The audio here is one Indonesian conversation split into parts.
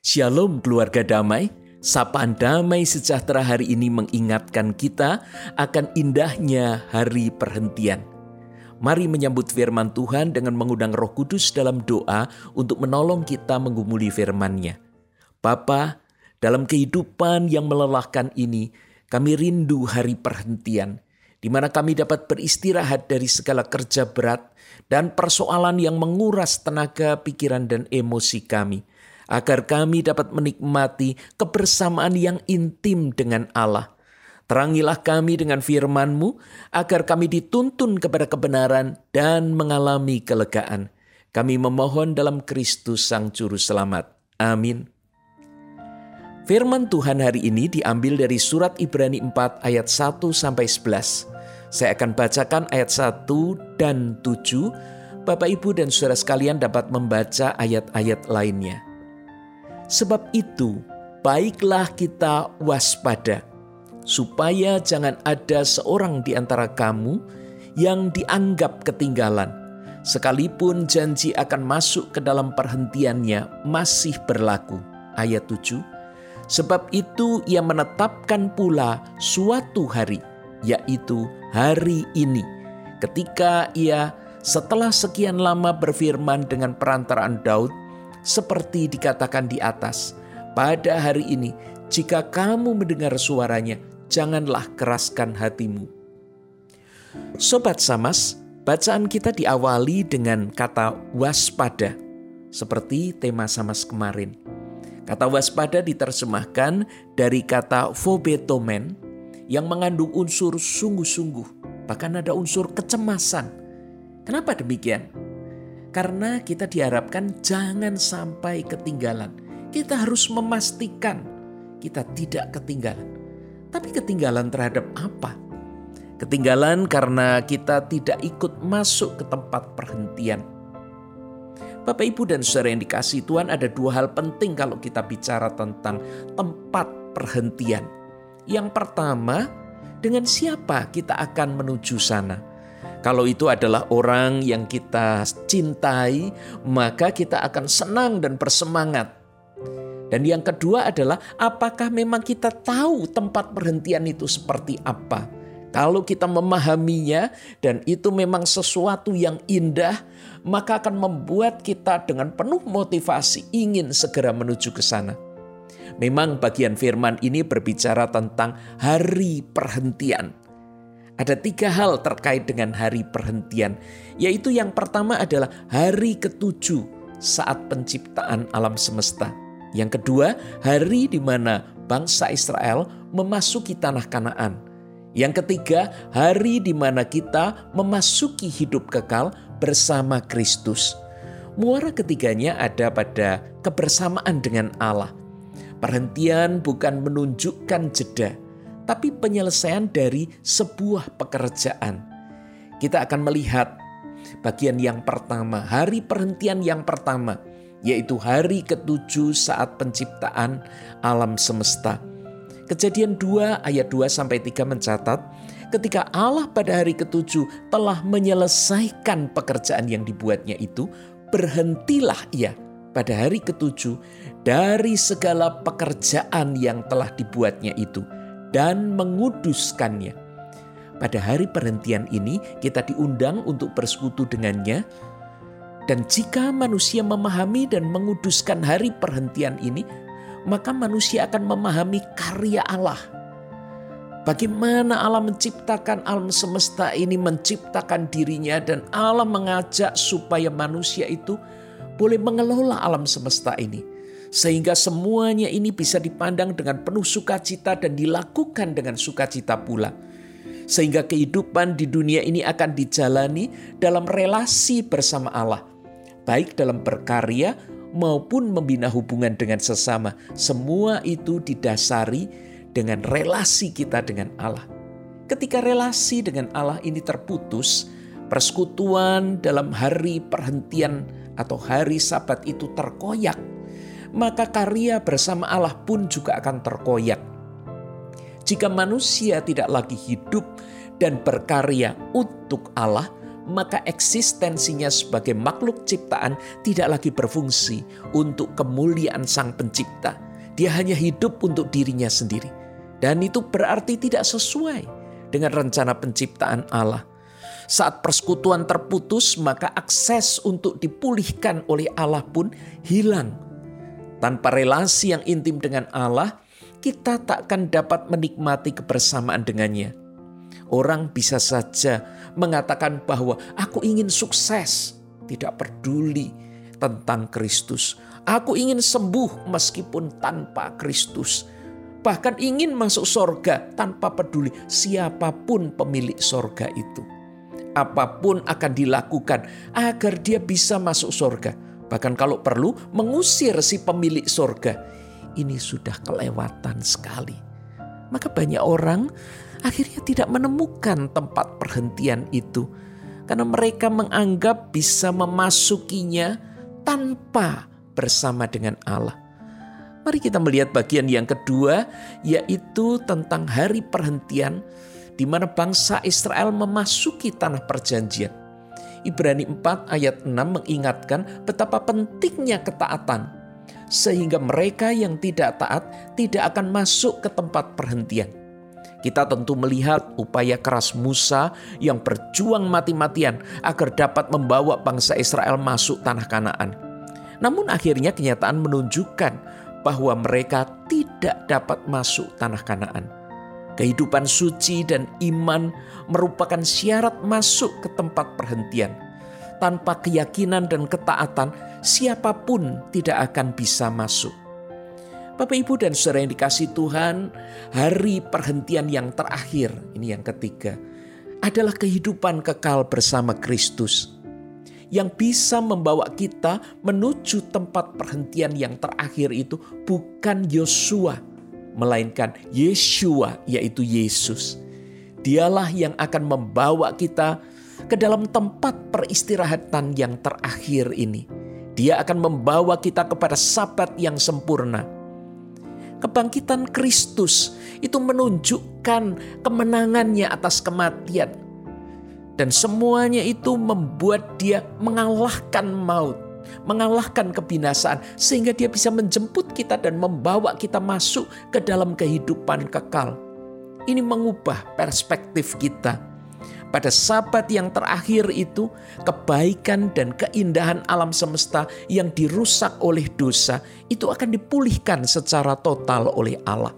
Shalom keluarga damai, sapaan damai sejahtera hari ini mengingatkan kita akan indahnya hari perhentian. Mari menyambut firman Tuhan dengan mengundang roh kudus dalam doa untuk menolong kita menggumuli firman-Nya. Bapa, dalam kehidupan yang melelahkan ini, kami rindu hari perhentian, di mana kami dapat beristirahat dari segala kerja berat dan persoalan yang menguras tenaga, pikiran, dan emosi kami agar kami dapat menikmati kebersamaan yang intim dengan Allah. Terangilah kami dengan firman-Mu, agar kami dituntun kepada kebenaran dan mengalami kelegaan. Kami memohon dalam Kristus Sang Juru Selamat. Amin. Firman Tuhan hari ini diambil dari surat Ibrani 4 ayat 1 sampai 11. Saya akan bacakan ayat 1 dan 7. Bapak Ibu dan Saudara sekalian dapat membaca ayat-ayat lainnya. Sebab itu, baiklah kita waspada, supaya jangan ada seorang di antara kamu yang dianggap ketinggalan, sekalipun janji akan masuk ke dalam perhentiannya masih berlaku. Ayat 7 Sebab itu ia menetapkan pula suatu hari, yaitu hari ini, ketika ia setelah sekian lama berfirman dengan perantaraan Daud, seperti dikatakan di atas, pada hari ini jika kamu mendengar suaranya, janganlah keraskan hatimu. Sobat Samas, bacaan kita diawali dengan kata waspada, seperti tema Samas kemarin. Kata waspada diterjemahkan dari kata phobetomen yang mengandung unsur sungguh-sungguh, bahkan ada unsur kecemasan. Kenapa demikian? Karena kita diharapkan jangan sampai ketinggalan. Kita harus memastikan kita tidak ketinggalan. Tapi ketinggalan terhadap apa? Ketinggalan karena kita tidak ikut masuk ke tempat perhentian. Bapak, ibu, dan saudara yang dikasih Tuhan, ada dua hal penting kalau kita bicara tentang tempat perhentian. Yang pertama, dengan siapa kita akan menuju sana? Kalau itu adalah orang yang kita cintai, maka kita akan senang dan bersemangat. Dan yang kedua adalah apakah memang kita tahu tempat perhentian itu seperti apa? Kalau kita memahaminya dan itu memang sesuatu yang indah, maka akan membuat kita dengan penuh motivasi ingin segera menuju ke sana. Memang bagian firman ini berbicara tentang hari perhentian. Ada tiga hal terkait dengan hari perhentian, yaitu yang pertama adalah hari ketujuh saat penciptaan alam semesta. Yang kedua, hari di mana bangsa Israel memasuki tanah Kanaan. Yang ketiga, hari di mana kita memasuki hidup kekal bersama Kristus. Muara ketiganya ada pada kebersamaan dengan Allah. Perhentian bukan menunjukkan jeda, tapi penyelesaian dari sebuah pekerjaan. Kita akan melihat bagian yang pertama, hari perhentian yang pertama, yaitu hari ketujuh saat penciptaan alam semesta. Kejadian 2 ayat 2 sampai 3 mencatat, ketika Allah pada hari ketujuh telah menyelesaikan pekerjaan yang dibuatnya itu, berhentilah ia pada hari ketujuh dari segala pekerjaan yang telah dibuatnya itu dan menguduskannya. Pada hari perhentian ini kita diundang untuk bersekutu dengannya dan jika manusia memahami dan menguduskan hari perhentian ini, maka manusia akan memahami karya Allah. Bagaimana Allah menciptakan alam semesta ini, menciptakan dirinya, dan Allah mengajak supaya manusia itu boleh mengelola alam semesta ini sehingga semuanya ini bisa dipandang dengan penuh sukacita dan dilakukan dengan sukacita pula. Sehingga kehidupan di dunia ini akan dijalani dalam relasi bersama Allah, baik dalam berkarya maupun membina hubungan dengan sesama. Semua itu didasari dengan relasi kita dengan Allah. Ketika relasi dengan Allah ini terputus, persekutuan dalam hari perhentian atau hari Sabat itu terkoyak maka karya bersama Allah pun juga akan terkoyak. Jika manusia tidak lagi hidup dan berkarya untuk Allah, maka eksistensinya sebagai makhluk ciptaan tidak lagi berfungsi untuk kemuliaan Sang Pencipta. Dia hanya hidup untuk dirinya sendiri, dan itu berarti tidak sesuai dengan rencana penciptaan Allah. Saat persekutuan terputus, maka akses untuk dipulihkan oleh Allah pun hilang. Tanpa relasi yang intim dengan Allah, kita tak akan dapat menikmati kebersamaan dengannya. Orang bisa saja mengatakan bahwa aku ingin sukses, tidak peduli tentang Kristus. Aku ingin sembuh meskipun tanpa Kristus. Bahkan ingin masuk sorga tanpa peduli siapa pun pemilik sorga itu apa pun akan dilakukan agar dia bisa masuk surga. Bahkan kalau perlu mengusir si pemilik surga. Ini sudah kelewatan sekali. Maka banyak orang akhirnya tidak menemukan tempat perhentian itu. Karena mereka menganggap bisa memasukinya tanpa bersama dengan Allah. Mari kita melihat bagian yang kedua, yaitu tentang hari perhentian di mana bangsa Israel memasuki tanah perjanjian. Ibrani 4 ayat 6 mengingatkan betapa pentingnya ketaatan sehingga mereka yang tidak taat tidak akan masuk ke tempat perhentian. Kita tentu melihat upaya keras Musa yang berjuang mati-matian agar dapat membawa bangsa Israel masuk tanah Kanaan. Namun akhirnya kenyataan menunjukkan bahwa mereka tidak dapat masuk tanah Kanaan. Kehidupan suci dan iman merupakan syarat masuk ke tempat perhentian. Tanpa keyakinan dan ketaatan, siapa pun tidak akan bisa masuk. Bapak, ibu, dan saudara yang dikasih Tuhan, hari perhentian yang terakhir, ini yang ketiga, adalah kehidupan kekal bersama Kristus yang bisa membawa kita menuju tempat perhentian yang terakhir itu bukan Yosua, melainkan Yeshua, yaitu Yesus. Dialah yang akan membawa kita ke dalam tempat peristirahatan yang terakhir ini. Dia akan membawa kita kepada sabat yang sempurna. Kebangkitan Kristus itu menunjukkan kemenangannya atas kematian. Dan semuanya itu membuat dia mengalahkan maut mengalahkan kebinasaan sehingga dia bisa menjemput kita dan membawa kita masuk ke dalam kehidupan kekal. Ini mengubah perspektif kita. Pada sabat yang terakhir itu, kebaikan dan keindahan alam semesta yang dirusak oleh dosa itu akan dipulihkan secara total oleh Allah.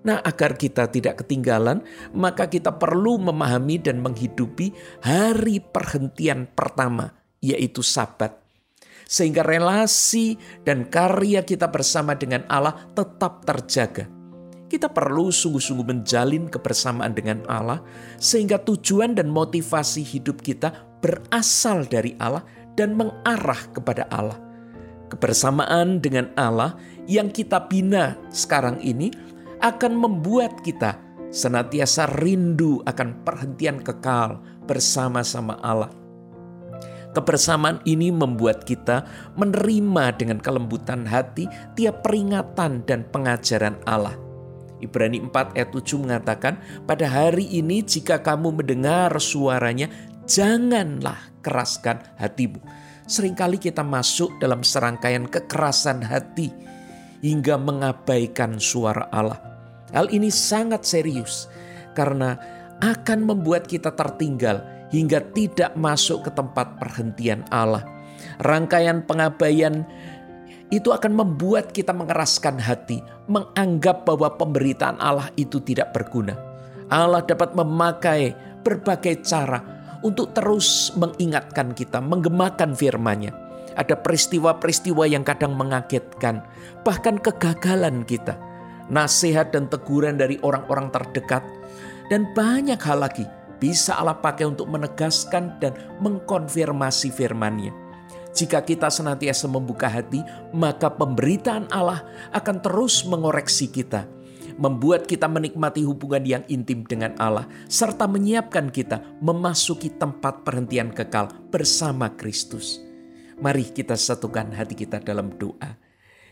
Nah, agar kita tidak ketinggalan, maka kita perlu memahami dan menghidupi hari perhentian pertama, yaitu Sabat sehingga relasi dan karya kita bersama dengan Allah tetap terjaga. Kita perlu sungguh-sungguh menjalin kebersamaan dengan Allah, sehingga tujuan dan motivasi hidup kita berasal dari Allah dan mengarah kepada Allah. Kebersamaan dengan Allah yang kita bina sekarang ini akan membuat kita senantiasa rindu akan perhentian kekal bersama-sama Allah Kebersamaan ini membuat kita menerima dengan kelembutan hati tiap peringatan dan pengajaran Allah. Ibrani 4 ayat 7 mengatakan, pada hari ini jika kamu mendengar suaranya, janganlah keraskan hatimu. Seringkali kita masuk dalam serangkaian kekerasan hati hingga mengabaikan suara Allah. Hal ini sangat serius karena akan membuat kita tertinggal hingga tidak masuk ke tempat perhentian Allah. Rangkaian pengabaian itu akan membuat kita mengeraskan hati, menganggap bahwa pemberitaan Allah itu tidak berguna. Allah dapat memakai berbagai cara untuk terus mengingatkan kita, menggemakan firman-Nya. Ada peristiwa-peristiwa yang kadang mengagetkan, bahkan kegagalan kita. Nasihat dan teguran dari orang-orang terdekat, dan banyak hal lagi bisa Allah pakai untuk menegaskan dan mengkonfirmasi firman-Nya. Jika kita senantiasa membuka hati, maka pemberitaan Allah akan terus mengoreksi kita, membuat kita menikmati hubungan yang intim dengan Allah, serta menyiapkan kita memasuki tempat perhentian kekal bersama Kristus. Mari kita satukan hati kita dalam doa.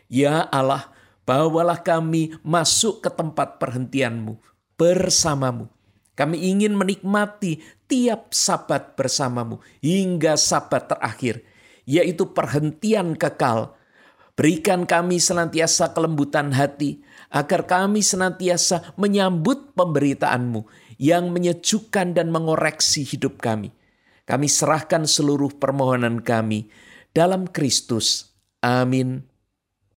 Ya Allah, bawalah kami masuk ke tempat perhentianmu bersamamu Kami ingin menikmati tiap sabat bersamamu hingga sabat terakhir, yaitu perhentian kekal. Berikan kami senantiasa kelembutan hati, agar kami senantiasa menyambut pemberitaanmu yang menyejukkan dan mengoreksi hidup kami. Kami serahkan seluruh permohonan kami dalam Kristus. Amin.